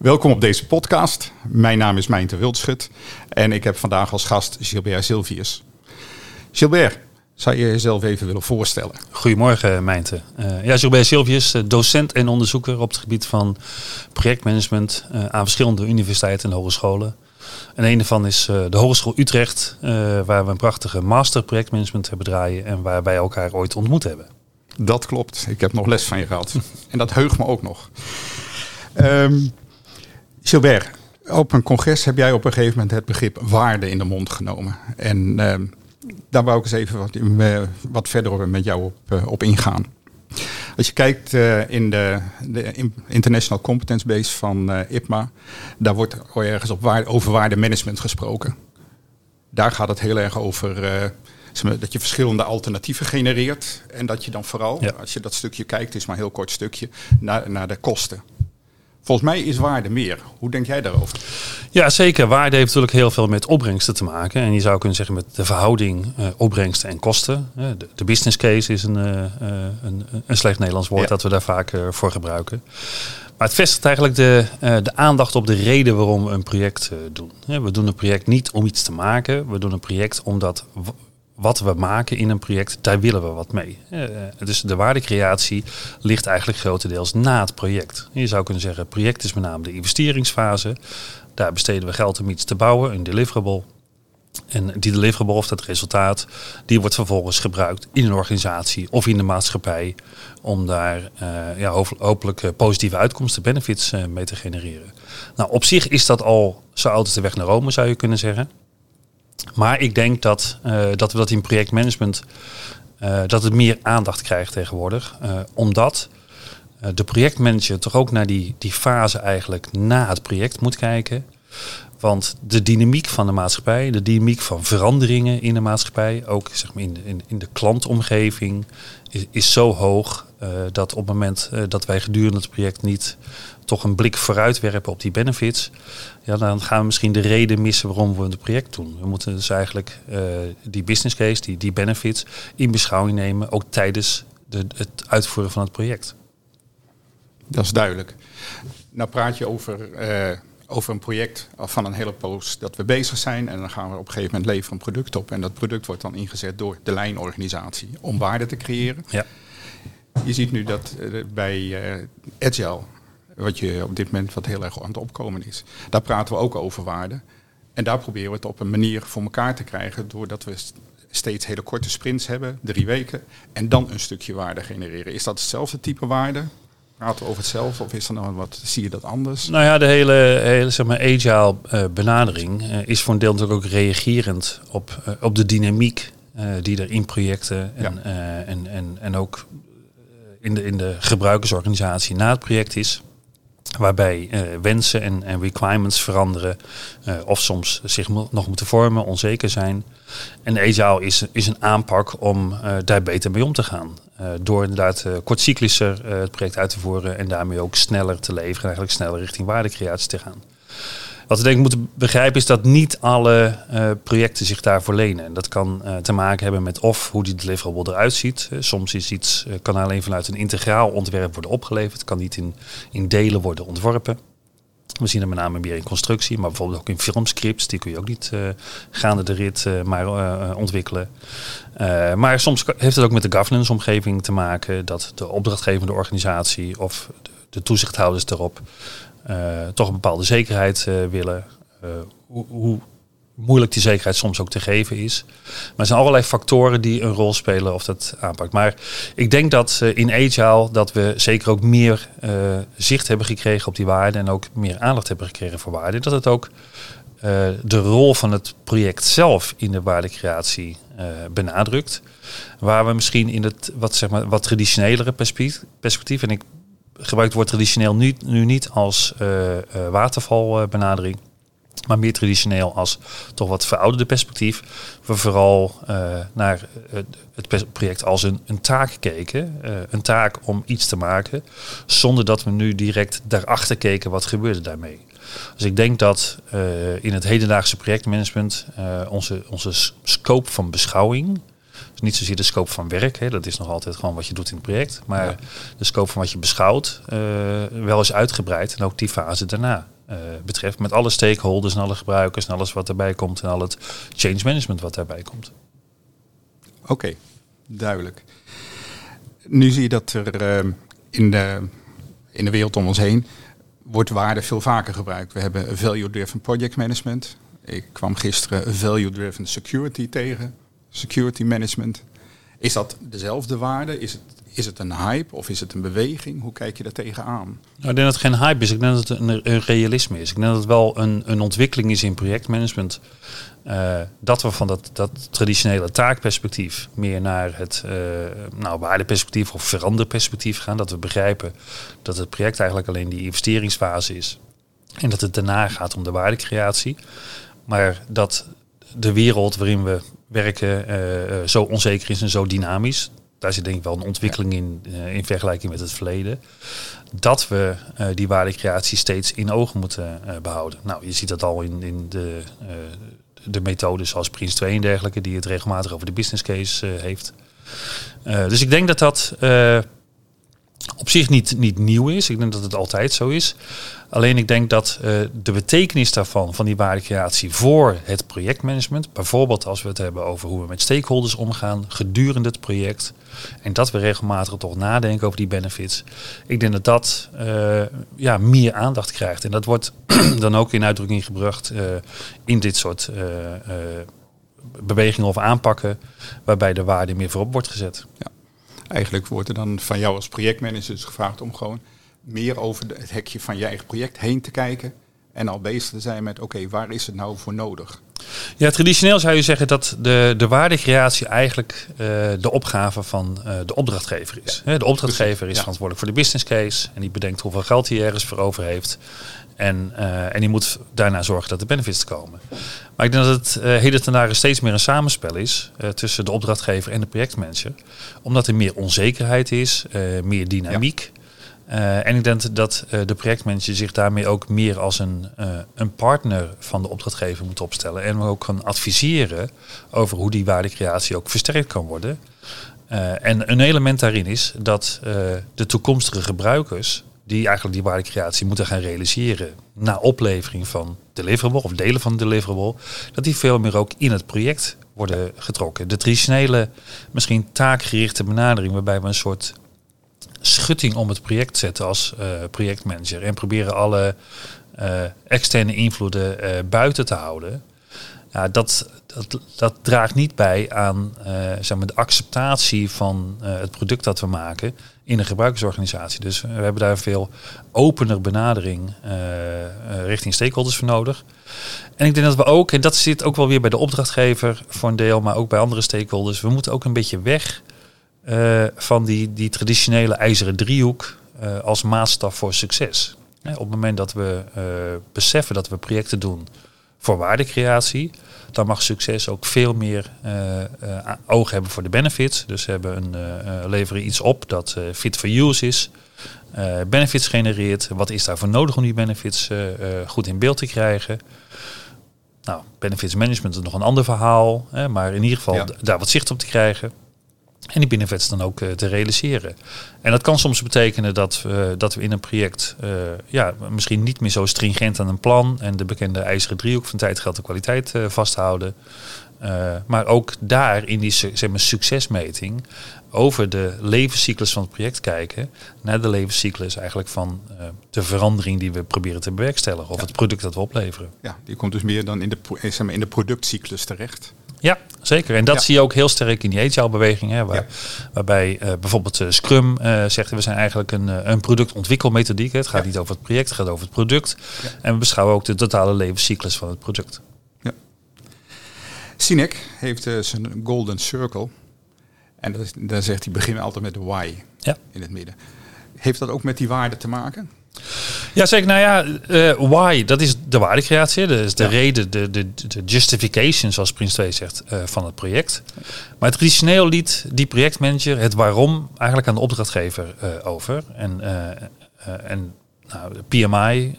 Welkom op deze podcast. Mijn naam is Mijnte Wildschut en ik heb vandaag als gast Gilbert Silvius. Gilbert, zou je jezelf even willen voorstellen? Goedemorgen Mijnte. Uh, ja, Gilbert Silvius, eh, docent en onderzoeker op het gebied van projectmanagement uh, aan verschillende universiteiten en hogescholen. En een daarvan is uh, de Hogeschool Utrecht, waar we een prachtige master projectmanagement hebben draaien en waar wij elkaar ooit ontmoet hebben. Dat klopt. Ik heb nog les van je gehad. en dat heugt me ook nog. Um, Gilbert, op een congres heb jij op een gegeven moment het begrip waarde in de mond genomen. En uh, daar wou ik eens even wat, uh, wat verder met jou op, uh, op ingaan. Als je kijkt uh, in de, de, International Competence Base van IPMA, daar wordt ergens op waarde, over waardemanagement gesproken. Daar gaat het heel erg over dat je verschillende alternatieven genereert. En dat je dan vooral, ja. als je dat stukje kijkt, is maar een heel kort stukje, naar, naar de kosten. Volgens mij is waarde meer. Hoe denk jij daarover? Ja, zeker. Waarde heeft natuurlijk heel veel met opbrengsten te maken. En je zou kunnen zeggen met de verhouding uh, opbrengsten en kosten. Uh, de, de, business case is een, uh, een, een, slecht Nederlands woord dat we daar vaak voor gebruiken. Maar het vestigt eigenlijk de, de aandacht op de reden waarom we een project doen. we doen een project niet om iets te maken. We doen een project omdat wat we maken in een project, daar willen we wat mee. Uh, dus de waardecreatie ligt eigenlijk grotendeels na het project. Je zou kunnen zeggen, het project is met name de investeringsfase. Daar besteden we geld om iets te bouwen, een deliverable. En die deliverable of dat resultaat, die wordt vervolgens gebruikt in een organisatie of in de maatschappij om daar uh, ja, hopelijk positieve uitkomsten, benefits mee te genereren. Nou, op zich is dat al zo oud de weg naar Rome, zou je kunnen zeggen. Maar ik denk dat, uh, dat we dat in projectmanagement uh, dat het meer aandacht krijgt tegenwoordig. Uh, omdat de projectmanager toch ook naar die, die fase eigenlijk na het project moet kijken. Want de dynamiek van de maatschappij, de dynamiek van veranderingen in de maatschappij, ook zeg maar in, de, in, in de klantomgeving, is, is zo hoog dat op het moment uh, dat wij gedurende het project niet toch een blik vooruit werpen op die benefits, ja, dan gaan we misschien de reden missen waarom we het project doen. We moeten dus eigenlijk uh, die business case, die, die benefits, in beschouwing nemen, ook tijdens de, het uitvoeren van het project. Dat is duidelijk. Nou praat je over over een project van een hele poos dat we bezig zijn. En dan gaan we op een gegeven moment leveren een product op. En dat product wordt dan ingezet door de lijnorganisatie om waarde te creëren. Ja. Je ziet nu dat uh, bij uh, Agile, wat je op dit moment wat heel erg aan het opkomen is, daar praten we ook over waarde. En daar proberen we het op een manier voor elkaar te krijgen doordat we steeds hele korte sprints hebben, drie weken, en dan een stukje waarde genereren. Is dat hetzelfde type waarde? Praten we over hetzelfde of is er nog wat, zie je dat anders? Nou ja, de hele, hele zeg maar, agile uh, benadering uh, is voor een deel natuurlijk ook reagerend op, uh, op de dynamiek die er in projecten en, ja. en, en, en ook in de, in de gebruikersorganisatie na het project is. Waarbij uh, wensen en, en, requirements veranderen. Uh, of soms zich nog moeten vormen, onzeker zijn. En agile is, is een aanpak om uh, daar beter mee om te gaan. door inderdaad kortcyclischer het project uit te voeren. En daarmee ook sneller te leveren. En eigenlijk sneller richting waardecreatie te gaan. Wat we denk ik moeten begrijpen is dat niet alle uh, projecten zich daarvoor lenen. En dat kan uh, te maken hebben met of hoe die deliverable eruit ziet. Uh, soms is iets, kan alleen vanuit een integraal ontwerp worden opgeleverd. kan niet in, in delen worden ontworpen. We zien het met name meer in constructie, maar bijvoorbeeld ook in filmscripts. Die kun je ook niet gaande de rit maar ontwikkelen. maar soms heeft het ook met de governance omgeving te maken. Dat de opdrachtgevende organisatie of de, de toezichthouders erop toch een bepaalde zekerheid uh, willen. Uh, hoe, hoe, moeilijk die zekerheid soms ook te geven is. Maar er zijn allerlei factoren die een rol spelen of dat aanpakt. Maar ik denk dat in Agile dat we zeker ook meer zicht hebben gekregen op die waarden en ook meer aandacht hebben gekregen voor waarden. Dat het ook de rol van het project zelf in de waardecreatie benadrukt. Waar we misschien in het wat, zeg maar, wat traditionelere perspectief, en ik gebruikt wordt traditioneel nu, nu niet als uh, uh, watervalbenadering. Maar meer traditioneel als toch wat verouderde perspectief. We vooral uh, naar het project als een, een taak keken. een taak om iets te maken. Zonder dat we nu direct daarachter keken wat gebeurde daarmee. Dus ik denk dat in het hedendaagse projectmanagement onze, onze scope van beschouwing niet zozeer de scope van werk, hè, dat is nog altijd gewoon wat je doet in het project. Maar de scope van wat je beschouwt, uh, wel eens uitgebreid. En ook die fase daarna uh, betreft. Met alle stakeholders en alle gebruikers en alles wat erbij komt. En al het change management wat daarbij komt. Oké, duidelijk. Nu zie je dat er in, de, in de wereld om ons heen wordt waarde veel vaker gebruikt. We hebben value-driven project management. Ik kwam gisteren value-driven security tegen, security management. Is dat dezelfde waarde? Is het, is het een hype of is het een beweging? Hoe kijk je daar tegenaan? Nou, ik denk dat het geen hype is. Ik denk dat het een, een realisme is. Ik denk dat het wel een, een ontwikkeling is in projectmanagement. Uh, dat we van dat, dat traditionele taakperspectief meer naar het uh, nou, waardeperspectief of veranderperspectief gaan. Dat we begrijpen dat het project eigenlijk alleen die investeringsfase is. En dat het daarna gaat om de waardecreatie. Maar dat de wereld waarin we werken uh, zo onzeker is en zo dynamisch. Daar zit denk ik wel een ontwikkeling in, uh, in vergelijking met het verleden. Dat we die waardecreatie steeds in ogen moeten behouden. Nou, je ziet dat al in, in de, de methodes zoals Prins 2 en dergelijke, die het regelmatig over de business case heeft. dus ik denk dat dat op zich niet, niet nieuw is. Ik denk dat het altijd zo is. Alleen ik denk dat uh, de betekenis daarvan, van die waardecreatie voor het projectmanagement, bijvoorbeeld als we het hebben over hoe we met stakeholders omgaan gedurende het project, en dat we regelmatig toch nadenken over die benefits, ik denk dat dat uh, ja, meer aandacht krijgt. En dat wordt dan ook in uitdrukking gebracht uh, in dit soort bewegingen of aanpakken, waarbij de waarde meer voorop wordt gezet. Ja. Eigenlijk wordt er dan van jou als projectmanager dus gevraagd om gewoon meer over het hekje van je eigen project heen te kijken. En al bezig te zijn met, oké, waar is het nou voor nodig? Ja, traditioneel zou je zeggen dat de, de waardecreatie eigenlijk uh, de opgave van uh, de opdrachtgever is. Ja. De opdrachtgever is ja. verantwoordelijk voor de business case en die bedenkt hoeveel geld hij ergens voor over heeft. En, uh, en die moet daarna zorgen dat de benefits komen. Maar ik denk dat het uh, heden ten dagen steeds meer een samenspel is uh, tussen de opdrachtgever en de projectmanager. Omdat er meer onzekerheid is, meer dynamiek. Ja. Uh, en ik denk dat uh, de projectmanager zich daarmee ook meer als een, uh, een partner van de opdrachtgever moet opstellen. En ook kan adviseren over hoe die waardecreatie ook versterkt kan worden. en een element daarin is dat de toekomstige gebruikers, die eigenlijk die waardecreatie moeten gaan realiseren na oplevering van deliverable of delen van deliverable, dat die veel meer ook in het project worden getrokken. De traditionele, misschien taakgerichte benadering, waarbij we een soort schutting om het project zetten als uh, projectmanager en proberen alle uh, externe invloeden uh, buiten te houden. Ja, dat, dat, dat draagt niet bij aan zeg maar de acceptatie van het product dat we maken in een gebruikersorganisatie. Dus we hebben daar veel opener benadering richting stakeholders voor nodig. En ik denk dat we ook, en dat zit ook wel weer bij de opdrachtgever voor een deel, maar ook bij andere stakeholders, we moeten ook een beetje weg uh, van die, die traditionele ijzeren driehoek uh, als maatstaf voor succes. op het moment dat we uh, beseffen dat we projecten doen voor waardecreatie, dan mag succes ook veel meer oog hebben voor de benefits. Dus we hebben een, leveren iets op dat fit for use is, benefits genereert. Wat is daarvoor nodig om die benefits goed in beeld te krijgen? Nou, benefits management is nog een ander verhaal, hè, maar in ieder geval ja. daar wat zicht op te krijgen. En die binnenvets dan ook uh, te realiseren. En dat kan soms betekenen dat, uh, dat we in een project uh, ja, misschien niet meer zo stringent aan een plan en de bekende ijzeren driehoek van tijd, geld en kwaliteit vasthouden. maar ook daar in die zeg maar, succesmeting over de levenscyclus van het project kijken. Naar de levenscyclus eigenlijk van de verandering die we proberen te bewerkstelligen. Of ja. het product dat we opleveren. Ja, die komt dus meer dan in de, zeg maar, in de productcyclus terecht. Ja, zeker. En dat ja. zie je ook heel sterk in die agile-beweging. Hè, waar, ja. Waarbij uh, bijvoorbeeld uh, Scrum uh, zegt, we zijn eigenlijk een, een productontwikkelmethodiek. Het gaat ja. niet over het project, het gaat over het product. En we beschouwen ook de totale levenscyclus van het product. Ja. Sinek heeft zijn golden circle. En dat daar zegt hij, begin altijd met de why in het midden. Heeft dat ook met die waarde te maken? Ja, zeker. Nou ja, uh, why, dat is de waardecreatie. Dat is de ja. reden, de, de, de justification, zoals Prins 2 zegt, uh, van het project. Maar traditioneel liet die projectmanager het waarom eigenlijk aan de opdrachtgever uh, over. En, en nou, de PMI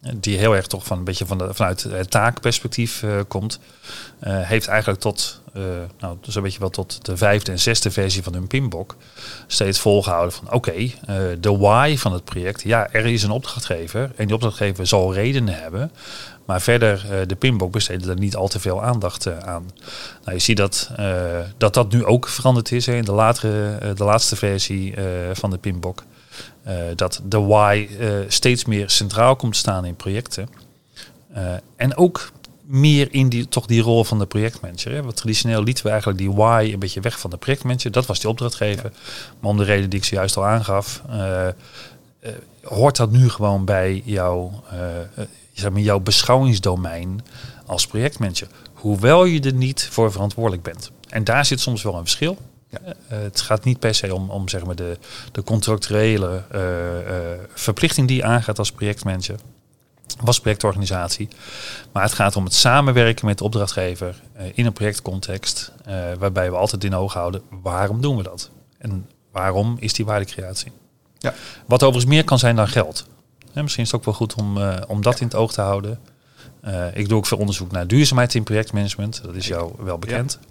die heel erg toch van een beetje van de, vanuit het taakperspectief uh, komt, uh, heeft eigenlijk tot, uh, nou, dus beetje wel tot de vijfde en zesde versie van hun pinbok steeds volgehouden van oké, de why van het project, ja, er is een opdrachtgever en die opdrachtgever zal redenen hebben, maar verder, de pinbok besteedde er niet al te veel aandacht aan. Nou, je ziet dat, dat dat nu ook veranderd is in de, latere, de laatste versie van de pinbok. Uh, dat de why uh, steeds meer centraal komt staan in projecten. Uh, en ook meer in die, toch die rol van de projectmanager. Hè? Want traditioneel lieten we eigenlijk die why een beetje weg van de projectmanager. Dat was die opdrachtgever. Maar om de reden die ik zojuist al aangaf, hoort dat nu gewoon bij jouw, zeg maar, jouw beschouwingsdomein als projectmanager. Hoewel je er niet voor verantwoordelijk bent. En daar zit soms wel een verschil. Ja. Uh, het gaat niet per se om, om zeg maar de, de contractuele uh, uh, verplichting die je aangaat als projectmanager, als projectorganisatie. Maar het gaat om het samenwerken met de opdrachtgever in een projectcontext, waarbij we altijd in oog houden waarom doen we dat? En waarom is die waardecreatie? Ja. Wat overigens meer kan zijn dan geld. En misschien is het ook wel goed om, om dat ja. in het oog te houden. ik doe ook veel onderzoek naar duurzaamheid in projectmanagement. Dat is jou wel bekend. Ja.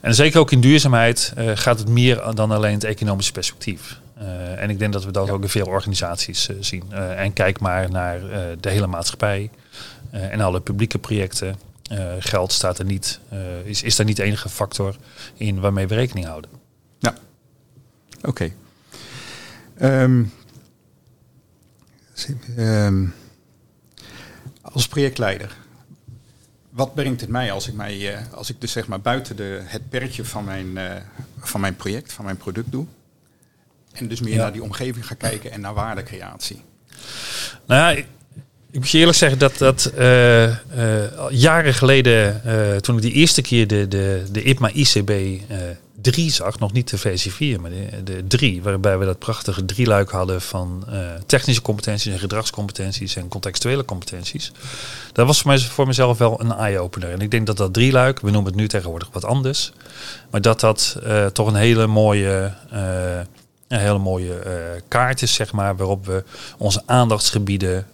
En zeker ook in duurzaamheid uh, gaat het meer dan alleen het economische perspectief. Uh, en ik denk dat we dat ja. ook in veel organisaties uh, zien. en kijk maar naar de hele maatschappij en alle publieke projecten. geld staat er niet, is, is daar niet de enige factor in waarmee we rekening houden. Ja, oké. Okay. Um, um, als projectleider, wat brengt het mij als ik, mij, uh, als ik dus zeg maar buiten de, het pertje van mijn, uh, van mijn project, van mijn product doe? En dus meer ja. naar die omgeving ga kijken en naar waardecreatie. Nou ja, ik, ik moet je eerlijk zeggen dat, dat uh, jaren geleden, toen ik die eerste keer de, de, de IPMA ICB 3 zag, nog niet de versie 4, maar de, de 3, waarbij we dat prachtige drieluik hadden van uh, technische competenties en gedragscompetenties en contextuele competenties. Dat was voor, mij, voor mezelf wel een eye-opener. En ik denk dat dat drieluik, we noemen het nu tegenwoordig wat anders, maar dat dat uh, toch een hele mooie, uh, een hele mooie kaart is, zeg maar, waarop we onze aandachtsgebieden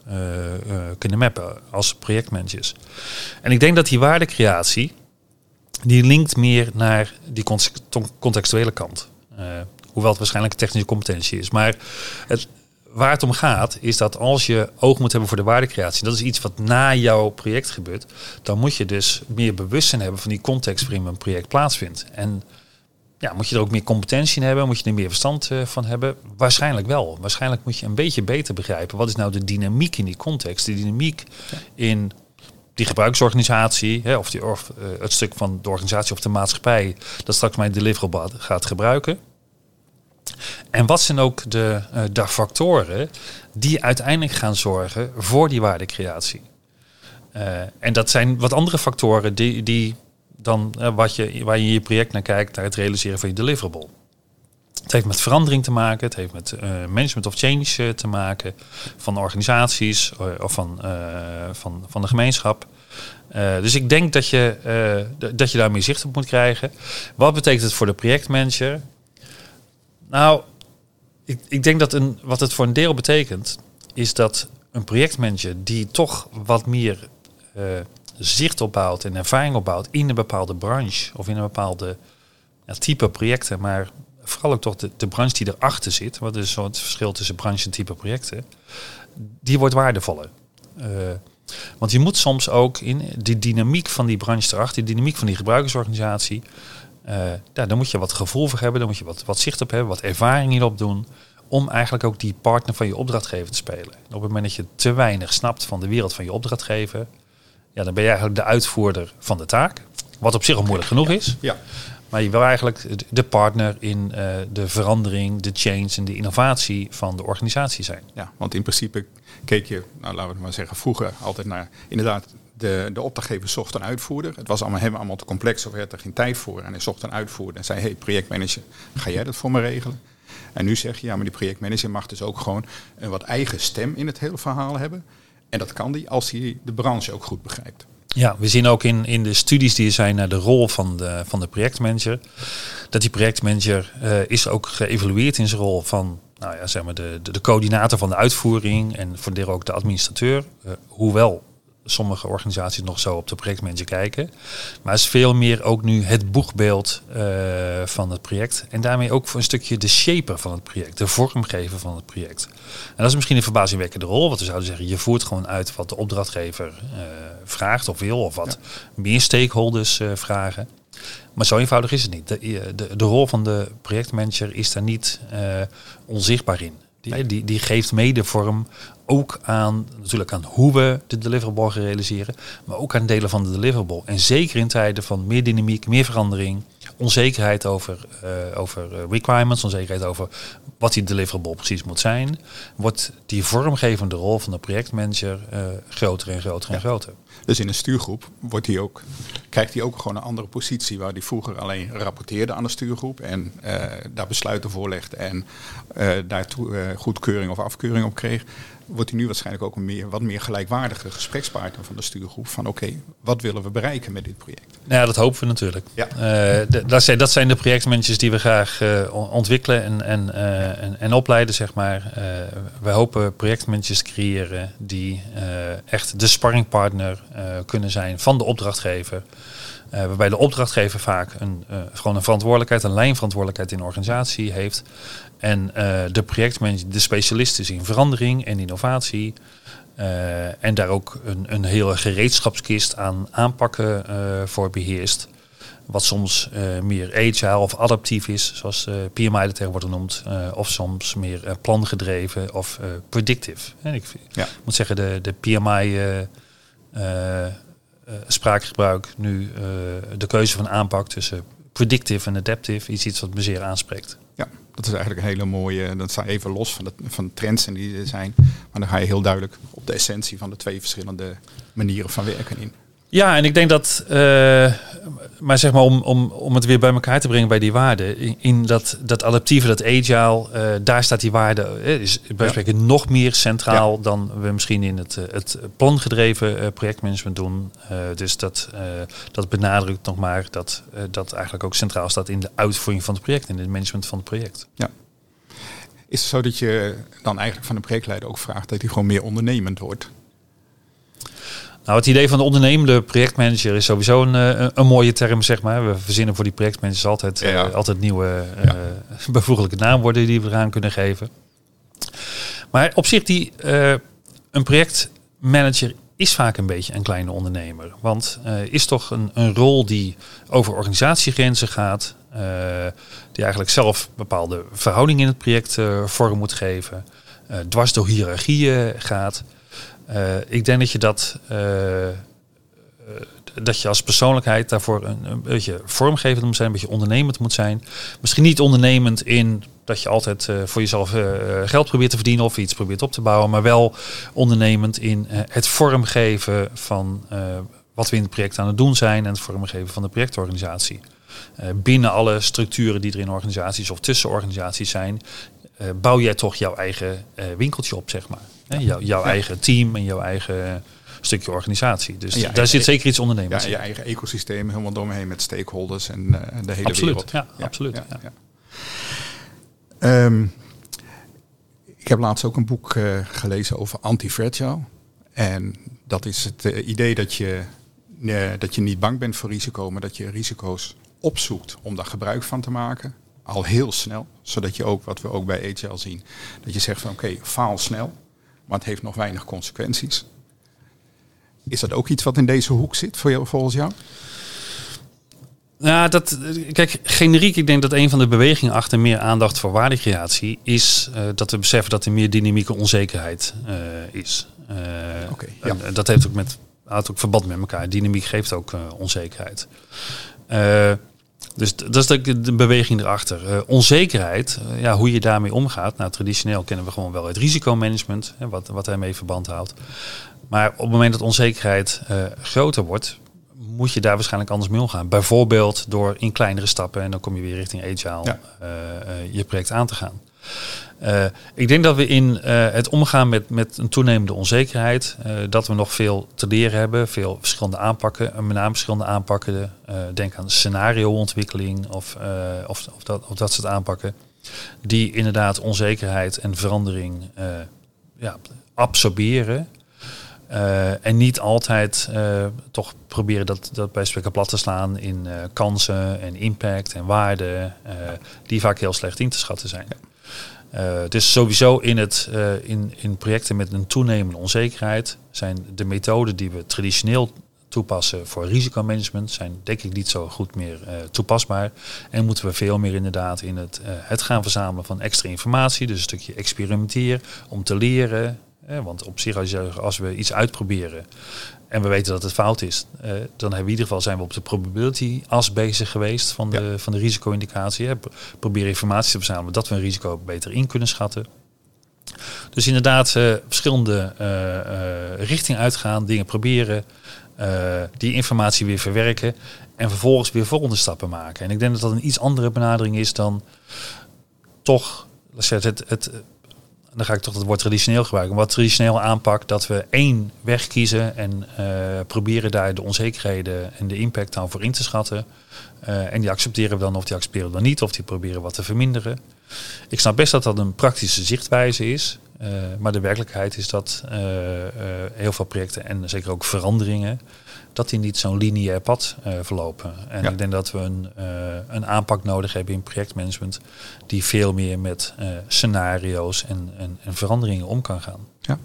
kunnen mappen als projectmanagers. En ik denk dat die waardecreatie, die linkt meer naar die contextuele kant. Uh, hoewel het waarschijnlijk technische competentie is. Maar het, waar het om gaat, is dat als je oog moet hebben voor de waardecreatie, dat is iets wat na jouw project gebeurt, dan moet je dus meer bewustzijn hebben van die context waarin een project plaatsvindt. En ja, moet je er ook meer competentie in hebben? Moet je er meer verstand uh, van hebben? Waarschijnlijk wel. Waarschijnlijk moet je een beetje beter begrijpen wat is nou de dynamiek in die context, de dynamiek in die gebruiksorganisatie, hè, of, die, of uh, het stuk van de organisatie of de maatschappij, dat straks mijn deliverable gaat gebruiken. En wat zijn ook de, uh, factoren die uiteindelijk gaan zorgen voor die waardecreatie? Uh, en dat zijn wat andere factoren die, die dan wat je, waar je in je project naar kijkt, naar het realiseren van je deliverable. Het heeft met verandering te maken, het heeft met uh, management of change uh, te maken van organisaties uh, of van, van, van de gemeenschap. dus ik denk dat je, dat je daar meer zicht op moet krijgen. Wat betekent het voor de projectmanager? Nou, ik, ik denk dat een, wat het voor een deel betekent, is dat een projectmanager die toch wat meer zicht opbouwt en ervaring opbouwt in een bepaalde branche of in een bepaalde type projecten, maar vooral ook toch de, de branche die erachter zit, wat is het verschil tussen branche en type projecten, die wordt waardevoller. Uh, want je moet soms ook in de dynamiek van die branche erachter, de dynamiek van die gebruikersorganisatie, uh, ja, daar moet je wat gevoel voor hebben, daar moet je wat, wat zicht op hebben, wat ervaring hierop doen, om eigenlijk ook die partner van je opdrachtgever te spelen. op het moment dat je te weinig snapt van de wereld van je opdrachtgever, ja, dan ben je eigenlijk de uitvoerder van de taak. Wat op zich al moeilijk genoeg is. Ja. Maar je wil eigenlijk de partner in uh, de verandering, de change en de innovatie van de organisatie zijn. Ja, want in principe keek je, nou, laten we maar zeggen, vroeger altijd naar inderdaad. De, de opdrachtgever zocht een uitvoerder. Het was allemaal helemaal allemaal te complex of werd er geen tijd voor. En hij zocht een uitvoerder en zei: Hey, projectmanager, ga jij dat voor me regelen? En nu zeg je: Ja, maar die projectmanager mag dus ook gewoon een wat eigen stem in het hele verhaal hebben. En dat kan die als hij de branche ook goed begrijpt. Ja, we zien ook in, in de studies die er zijn naar de rol van de, van de projectmanager, dat die projectmanager uh, is ook geëvalueerd in zijn rol van nou ja, zeg maar de, de, coördinator van de uitvoering en voor ook de administrateur. hoewel sommige organisaties nog zo op de projectmanager kijken. Maar het is veel meer ook nu het boegbeeld uh, van het project. En daarmee ook voor een stukje de shaper van het project, de vormgever van het project. En dat is misschien een verbazingwekkende rol, want we zouden zeggen, je voert gewoon uit wat de opdrachtgever uh, vraagt of wil, of wat meer stakeholders uh, vragen. Maar zo eenvoudig is het niet. De, de, de rol van de projectmanager is daar niet onzichtbaar in. Die, die, die geeft mede vorm ook aan, natuurlijk aan hoe we de deliverable gaan realiseren, maar ook aan delen van de deliverable. En zeker in tijden van meer dynamiek, meer verandering, onzekerheid over, uh, over eh, requirements, onzekerheid over wat die deliverable precies moet zijn, wordt die vormgevende rol van de projectmanager uh, groter en groter en groter. Dus in een stuurgroep wordt hij ook, krijgt hij ook gewoon een andere positie waar hij vroeger alleen rapporteerde aan de stuurgroep en uh, daar besluiten voorlegde en uh, daartoe goedkeuring of afkeuring op kreeg wordt hij nu waarschijnlijk ook een meer, wat meer gelijkwaardige gesprekspartner van de stuurgroep. Van oké, wat willen we bereiken met dit project? Nou ja, dat hopen we natuurlijk. Ja. Dat, zijn, dat zijn de projectmanagers die we graag ontwikkelen en, en, en, en, opleiden, zeg maar. we hopen projectmanagers te creëren die echt de sparringpartner kunnen zijn van de opdrachtgever. waarbij de opdrachtgever vaak een, gewoon een verantwoordelijkheid, een lijnverantwoordelijkheid in de organisatie heeft. En de projectmanager, de specialist is in verandering en innovatie. Uh, en daar ook een, een hele gereedschapskist aan aanpakken uh, voor beheerst. Wat soms meer agile of adaptief is, zoals PMI de term wordt genoemd. of soms meer plangedreven of predictive. En ik ja. moet zeggen, de, de PMI spraakgebruik nu de keuze van aanpak tussen predictive en adaptive is iets wat me zeer aanspreekt. Ja, dat is eigenlijk een hele mooie. Dat staat even los van de, van trends en die er zijn. Maar dan ga je heel duidelijk op de essentie van de twee verschillende manieren van werken in. Ja, en ik denk dat, uh, maar zeg maar om, om, om het weer bij elkaar te brengen bij die waarden, in, in dat, dat adaptieve, dat agile, uh, daar staat die waarde, uh, is bij spreken ja. nog meer centraal ja. dan we misschien in het, het plangedreven projectmanagement doen. dus dat, dat benadrukt nog maar dat dat eigenlijk ook centraal staat in de uitvoering van het project, in het management van het project. Ja. Is het zo dat je dan eigenlijk van de projectleider ook vraagt dat hij gewoon meer ondernemend wordt? Nou, het idee van de ondernemende projectmanager is sowieso een, een, een, mooie term, zeg maar. We verzinnen voor die projectmanagers altijd, ja, ja. Uh, altijd nieuwe uh, bijvoeglijke naamwoorden die we eraan kunnen geven. Maar op zich, die, uh, een projectmanager is vaak een beetje een kleine ondernemer. Want is toch een, een rol die over organisatiegrenzen gaat. die eigenlijk zelf bepaalde verhoudingen in het project vorm moet geven. dwars door hiërarchieën gaat. Uh, ik denk dat je dat, uh, dat je als persoonlijkheid daarvoor een, een, beetje vormgevend moet zijn, een beetje ondernemend moet zijn. Misschien niet ondernemend in dat je altijd voor jezelf geld probeert te verdienen of iets probeert op te bouwen, maar wel ondernemend in het vormgeven van wat we in het project aan het doen zijn en het vormgeven van de projectorganisatie. binnen alle structuren die er in organisaties of tussen organisaties zijn, bouw jij toch jouw eigen winkeltje op, zeg maar. Jouw, jouw eigen team en jouw eigen stukje organisatie. Dus daar eigen, zit zeker iets ondernemers ja, je eigen ecosysteem helemaal doorheen met stakeholders en uh, de hele absoluut, wereld. Ja, absoluut. Um, ik heb laatst ook een boek uh, gelezen over anti-fragile. En dat is het uh, idee dat je, dat je niet bang bent voor risico, maar dat je risico's opzoekt om daar gebruik van te maken. Al heel snel, zodat je ook, wat we ook bij HL zien, dat je zegt van oké, okay, faal snel maar het heeft nog weinig consequenties. Is dat ook iets wat in deze hoek zit voor jou, volgens jou? Nou, dat, kijk, generiek, ik denk dat een van de bewegingen achter meer aandacht voor waardecreatie is uh, dat we beseffen dat er meer dynamieke onzekerheid uh, is. Uh, okay, ja. Dat heeft ook met houdt ook verband met elkaar. Dynamiek geeft ook onzekerheid. Dus dat is de, de beweging erachter. Uh, onzekerheid, uh, ja, hoe je daarmee omgaat. Nou, traditioneel kennen we gewoon wel het risicomanagement, hè, wat, wat daarmee verband houdt. Maar op het moment dat onzekerheid uh, groter wordt, moet je daar waarschijnlijk anders mee omgaan. Bijvoorbeeld door in kleinere stappen, en dan kom je weer richting agile, ja. je project aan te gaan. Uh, ik denk dat we in uh, het omgaan met, met een toenemende onzekerheid, uh, dat we nog veel te leren hebben, veel verschillende aanpakken, met name verschillende aanpakken. denk aan scenarioontwikkeling of, of, of, dat, of dat soort aanpakken. die inderdaad onzekerheid en verandering ja, absorberen. en niet altijd toch proberen dat, dat bij spreken plat te slaan in kansen en impact en waarden, die vaak heel slecht in te schatten zijn. Het is sowieso in, het, uh, in, in projecten met een toenemende onzekerheid zijn de methoden die we traditioneel toepassen voor risicomanagement zijn denk ik niet zo goed meer uh, toepasbaar. En moeten we veel meer inderdaad in het, het gaan verzamelen van extra informatie, dus een stukje experimenteren om te leren. want op zich als, je, als we iets uitproberen en we weten dat het fout is, uh, dan hebben we in ieder geval zijn we op de probability as bezig geweest van de, van de risico-indicatie. Hè. Probeer informatie te verzamelen dat we een risico beter in kunnen schatten. Dus inderdaad, uh, verschillende uh, richtingen uitgaan, dingen proberen, die informatie weer verwerken en vervolgens weer volgende stappen maken. En ik denk dat dat een iets andere benadering is dan toch het, het, het dan ga ik toch het woord traditioneel gebruiken. Wat traditioneel aanpak dat we één weg kiezen en uh, proberen daar de onzekerheden en de impact dan voor in te schatten. Uh, en die accepteren we dan of die accepteren we dan niet, of die proberen wat te verminderen. Ik snap best dat dat een praktische zichtwijze is. Uh, maar de werkelijkheid is dat heel veel projecten en zeker ook veranderingen dat die niet zo'n lineair pad uh, verlopen. En ik denk dat we een, uh, een aanpak nodig hebben in projectmanagement die veel meer met uh, scenario's en, en, en, veranderingen om kan gaan. Ja,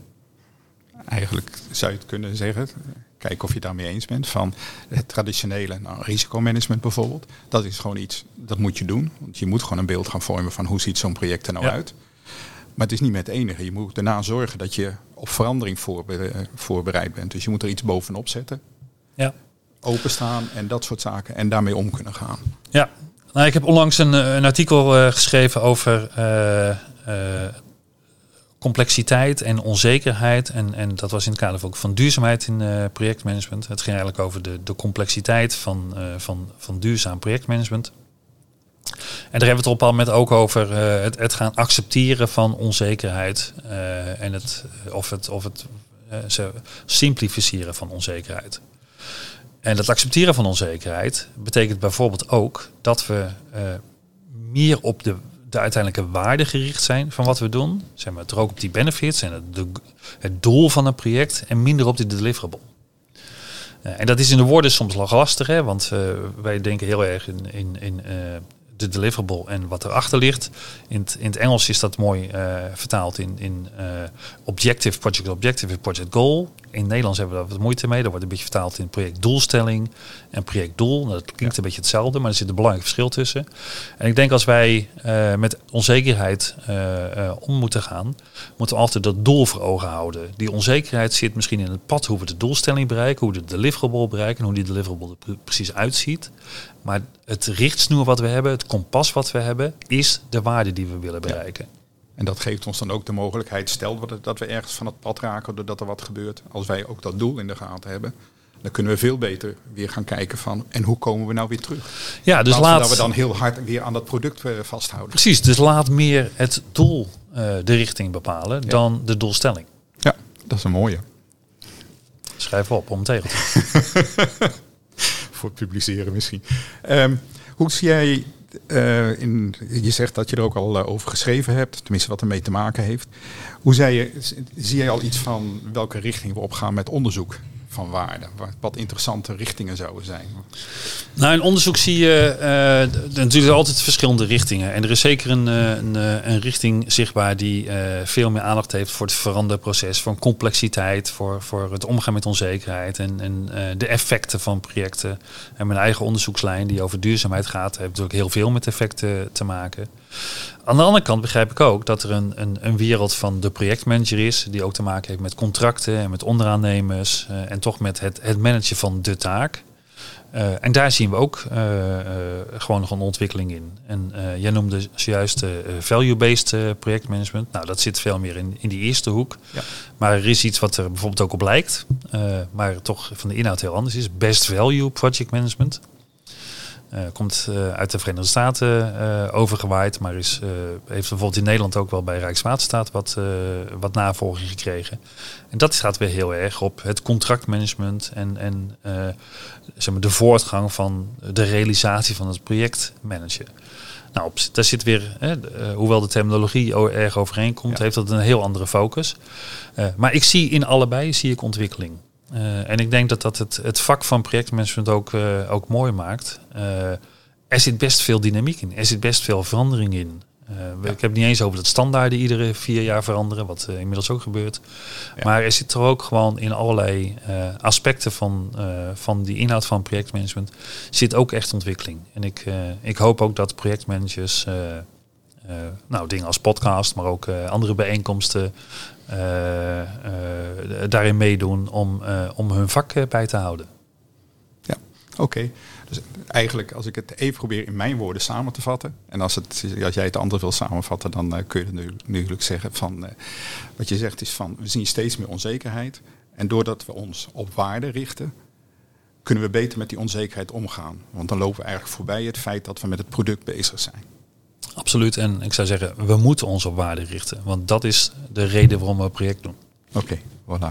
eigenlijk zou je het kunnen zeggen, kijken of je daarmee eens bent, van het traditionele nou, risicomanagement bijvoorbeeld. Dat is gewoon iets, dat moet je doen. Want je moet gewoon een beeld gaan vormen van hoe ziet zo'n project er nou ja. uit. Maar het is niet met het enige. Je moet daarna zorgen dat je op verandering voorbereid bent. Dus je moet er iets bovenop zetten ja. openstaan en dat soort zaken. En daarmee om kunnen gaan. Ja, nou, ik heb onlangs een, eh, een artikel uh, geschreven over uh, complexiteit en onzekerheid. En, en dat was in het kader ook van duurzaamheid in projectmanagement. Het ging eigenlijk over de, de complexiteit van, van, van duurzaam projectmanagement. En daar hebben we het op al met ook over het, het gaan accepteren van onzekerheid. en het, of het, of het simplificeren van onzekerheid. En dat accepteren van onzekerheid betekent bijvoorbeeld ook dat we uh, meer op de, de uiteindelijke waarde gericht zijn van wat we doen. Zeg maar, er ook op die benefits en het, de, het doel van een project en minder op die deliverable. Uh, en dat is in de woorden soms lastig, hè, want uh, wij denken heel erg in, in, in de deliverable en wat erachter ligt. In het, in het Engels is dat mooi uh, vertaald in, in uh, objective, project objective, project goal. In het Nederlands hebben we daar wat moeite mee. Dat wordt een beetje vertaald in projectdoelstelling en projectdoel. Nou, dat klinkt een beetje hetzelfde, maar er zit een belangrijk verschil tussen. En ik denk als wij uh, met onzekerheid om moeten gaan, moeten we altijd dat doel voor ogen houden. Die onzekerheid zit misschien in het pad hoe we de doelstelling bereiken, hoe we de deliverable bereiken en hoe die deliverable er precies uitziet. Maar het richtsnoer wat we hebben, het kompas wat we hebben, is de waarde die we willen bereiken. En dat geeft ons dan ook de mogelijkheid, stel dat we ergens van het pad raken doordat er wat gebeurt, als wij ook dat doel in de gaten hebben, dan kunnen we veel beter weer gaan kijken van en hoe komen we nou weer terug. Ja, dus laat dat we dan heel hard weer aan dat product eh, vasthouden. Precies, dus laat meer het doel uh, de richting bepalen ja. dan de doelstelling. Ja, dat is een mooie. Schrijf op om tegen voor publiceren misschien. Um, hoe zie jij, uh, in, je zegt dat je er ook al uh, over geschreven hebt, tenminste wat ermee te maken heeft. Hoe zei je, zie jij al iets van welke richting we opgaan met onderzoek? Van waarde? Wat interessante richtingen zouden zijn? Nou, in onderzoek zie je uh, natuurlijk altijd verschillende richtingen. En er is zeker een, eh, een, eh, een richting zichtbaar die veel meer aandacht heeft voor het veranderproces, voor complexiteit, voor, voor het omgaan met onzekerheid en, en de effecten van projecten. En mijn eigen onderzoekslijn die over duurzaamheid gaat, heeft natuurlijk heel veel met effecten te maken. Aan de andere kant begrijp ik ook dat er een, een, een wereld van de projectmanager is, die ook te maken heeft met contracten en met onderaannemers uh, en toch met het, het managen van de taak. Uh, en daar zien we ook uh, gewoon nog een ontwikkeling in. En jij noemde zojuist value-based projectmanagement. Nou, dat zit veel meer in, in die eerste hoek. Ja. Maar er is iets wat er bijvoorbeeld ook op lijkt, maar toch van de inhoud heel anders is. Best value project management. Uh, komt uh, uit de Verenigde Staten uh, overgewaaid, maar is, heeft bijvoorbeeld in Nederland ook wel bij Rijkswaterstaat wat, wat navolging gekregen. En dat gaat weer heel erg op het contractmanagement en, en zeg maar de voortgang van de realisatie van het project managen. Nou, op, daar zit weer, hè, hoewel de terminologie erg overeenkomt, ja. heeft dat een heel andere focus. Maar ik zie in allebei zie ik ontwikkeling. Uh, en ik denk dat dat het, het vak van projectmanagement ook, ook mooi maakt. er zit best veel dynamiek in. Er zit best veel verandering in. Ja. Ik heb het niet eens over dat standaarden iedere vier jaar veranderen, wat inmiddels ook gebeurt. Ja. Maar er zit er ook gewoon in allerlei aspecten van, van die inhoud van projectmanagement zit ook echt ontwikkeling. En ik, ik hoop ook dat projectmanagers nou, dingen als podcast, maar ook andere bijeenkomsten daarin meedoen om, om hun vak bij te houden. Ja, oké. Dus eigenlijk, als ik het even probeer in mijn woorden samen te vatten. En als, het, als jij het anders wil samenvatten, dan uh, kun je nu, natuurlijk zeggen van... Wat je zegt is van, we zien steeds meer onzekerheid. En doordat we ons op waarde richten, kunnen we beter met die onzekerheid omgaan. Want dan lopen we eigenlijk voorbij het feit dat we met het product bezig zijn. Absoluut. En ik zou zeggen, we moeten ons op waarde richten. Want dat is de reden waarom we het project doen. Oké, okay,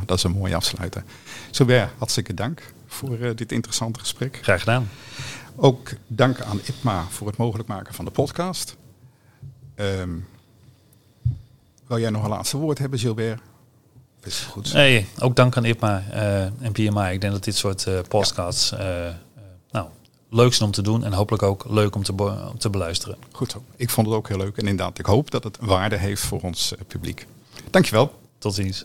voilà, dat is een mooie afsluiter. Zover, hartstikke dank voor uh, dit interessante gesprek. Graag gedaan. Ook dank aan IPMA voor het mogelijk maken van de podcast. Um, wil jij nog een laatste woord hebben, Gilbert? Is goed. Nee, ook dank aan IPMA uh, en PMI. Ik denk dat dit soort uh, podcasts ja. Leuk zijn om te doen en hopelijk ook leuk om te, om te beluisteren. Goed zo. Ik vond het ook heel leuk en inderdaad, ik hoop dat het waarde heeft voor ons publiek. Dankjewel. Tot ziens.